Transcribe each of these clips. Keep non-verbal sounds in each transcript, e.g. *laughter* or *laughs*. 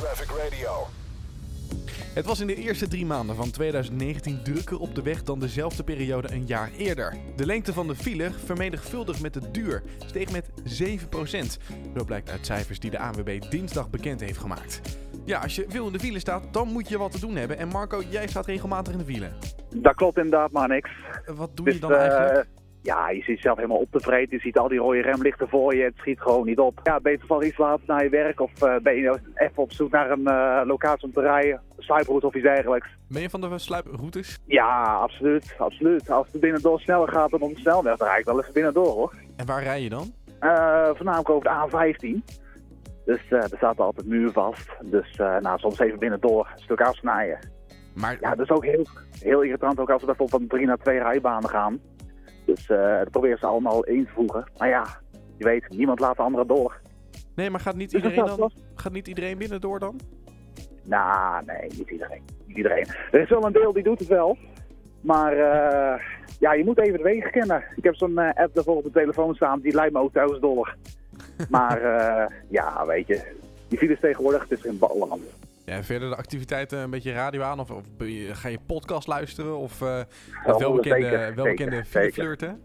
Traffic Radio. Het was in de eerste drie maanden van 2019 drukker op de weg dan dezelfde periode een jaar eerder. De lengte van de file, vermenigvuldigd met de duur, steeg met 7%. Dat blijkt uit cijfers die de ANWB dinsdag bekend heeft gemaakt. Ja, als je veel in de file staat, dan moet je wat te doen hebben. En Marco, jij staat regelmatig in de file. Dat klopt inderdaad, maar niks. Wat doe Dus, je dan eh, eigenlijk? Ja, je ziet jezelf helemaal optevreden. Je ziet al die rode remlichten voor je. Het schiet gewoon niet op. Ja, beter van iets laat naar je werk. Of eh, ben je even op zoek naar een eh, locatie om te rijden. Sluiproute of iets dergelijks. Ben je van de sluiproutes? Ja, absoluut. absoluut. Als het binnendoor sneller gaat dan op de snelweg, dan rijd ik wel even binnendoor hoor. En waar rij je dan? Eh, voornamelijk over de A15. Dus er staat altijd muur vast. Dus nou, soms even binnendoor een stuk afsnijden. Maar Ja, dat is ook heel, heel irritant ook als we bijvoorbeeld van drie naar twee rijbanen gaan. Dus eh dat proberen ze allemaal in te voegen. Maar ja, je weet, niemand laat de andere door. nee, maar gaat niet Dus iedereen dan? Gaat niet iedereen binnen door dan? Nou, nee, niet iedereen. Niet iedereen. Er is wel een deel die doet het wel. Maar eh, ja, je moet even de wegen kennen. Ik heb zo'n eh, app daarvoor op de telefoon staan, die lijkt me ook thuis dollar. *laughs* maar ja, weet je, die files tegenwoordig, het is geen balland. Ja, verder de activiteiten een beetje radio aan? Of, of ga je podcast luisteren? Of het welbekende, zeker, welbekende zeker, flirten?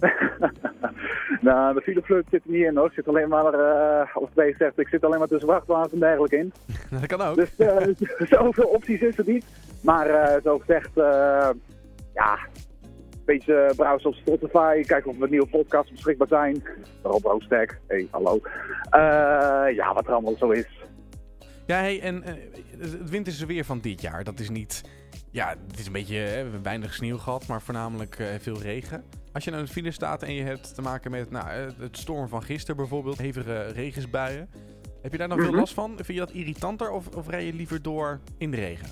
*laughs* nou, de fileflirt zit er niet in hoor. Ik zit alleen maar, eh of twee zegt, ik zit alleen maar tussen vrachtwagens en dergelijke in. *laughs* dat kan ook. Dus eh, *laughs* zoveel opties is er niet. Maar eh zo gezegd, ja, een beetje eh, browsen op Spotify, kijken of er nieuwe podcasts beschikbaar zijn. Rob Roostek, hey, hallo. Eh, ja, wat er allemaal zo is. Ja, hey, en eh, het winterse weer van dit jaar, dat is niet... Ja, het is een beetje hè, we hebben weinig sneeuw gehad, maar voornamelijk eh, veel regen. Als je nou in de file staat en je hebt te maken met nou, eh, het storm van gisteren bijvoorbeeld, hevige regensbuien. Heb je daar dan veel Mhm. last van? Vind je dat irritanter of, of rij je liever door in de regen?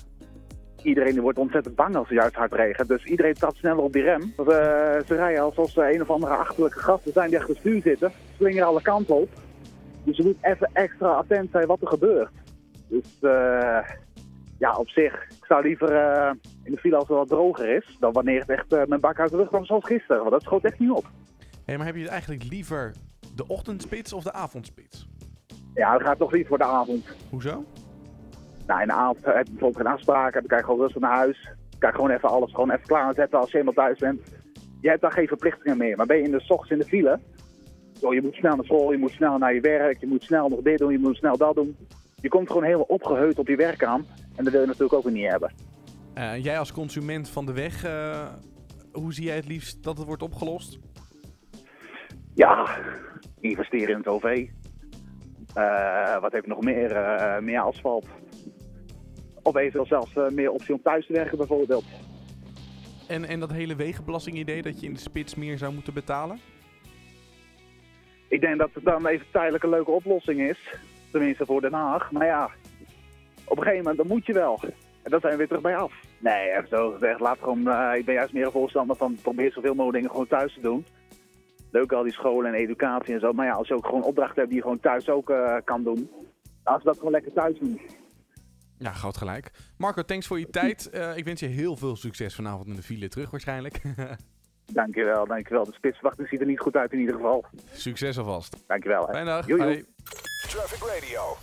Iedereen wordt ontzettend bang als het juist hard regent. Dus iedereen trapt sneller op die rem. Want, ze rijden alsof ze een of andere achterlijke gasten zijn die achter het stuur zitten. Slingeren alle kanten op. Dus je moet even extra attent zijn wat er gebeurt. Dus eh, ja, op zich. Ik zou liever eh, in de file als het wat droger is. Dan wanneer het echt eh, mijn bak uit de lucht kwam zoals gisteren. Want dat schoot echt niet op. Hey, maar heb je het eigenlijk liever de ochtendspits of de avondspits? Ja, dan ga ik toch liever voor de avond. Hoezo? Nou, in de avond heb je bijvoorbeeld geen afspraken. Dan kan je gewoon rustig naar huis. Dan kan je gewoon even alles gewoon even klaarzetten als je eenmaal thuis bent. Je hebt daar geen verplichtingen meer. Maar ben je in de ochtends in de file. Zo, je moet snel naar school, je moet snel naar je werk, je moet snel nog dit doen, je moet snel dat doen. Je komt gewoon helemaal opgeheut op je werk aan. En dat wil je natuurlijk ook weer niet hebben. Eh, jij als consument van de weg, eh, hoe zie jij het liefst dat het wordt opgelost? Ja, investeren in het OV. Eh, wat heb je nog meer? Meer asfalt. Of eventueel zelfs meer optie om thuis te werken bijvoorbeeld. En, en dat hele wegenbelasting idee dat je in de spits meer zou moeten betalen? Ik denk dat het dan even tijdelijk een leuke oplossing is. Tenminste voor Den Haag. Maar ja, op een gegeven moment dan moet je wel. En dan zijn we weer terug bij af. Nee, zo gezegd. Laat gewoon, eh, ik ben juist meer een voorstander van probeer zoveel mogelijk dingen gewoon thuis te doen. Leuk al die scholen en educatie en zo. Maar ja, als je ook gewoon opdrachten hebt die je gewoon thuis ook eh, kan doen. Laten we dat gewoon lekker thuis doen. Ja, groot gelijk. Marco, thanks voor je tijd. Eh, ik wens je heel veel succes vanavond in de file terug waarschijnlijk. *laughs* Dankjewel, dankjewel. De spitsverwachting ziet er niet goed uit in ieder geval. succes alvast. Dankjewel. Hè. Fijne dag. Hoi. Traffic Radio.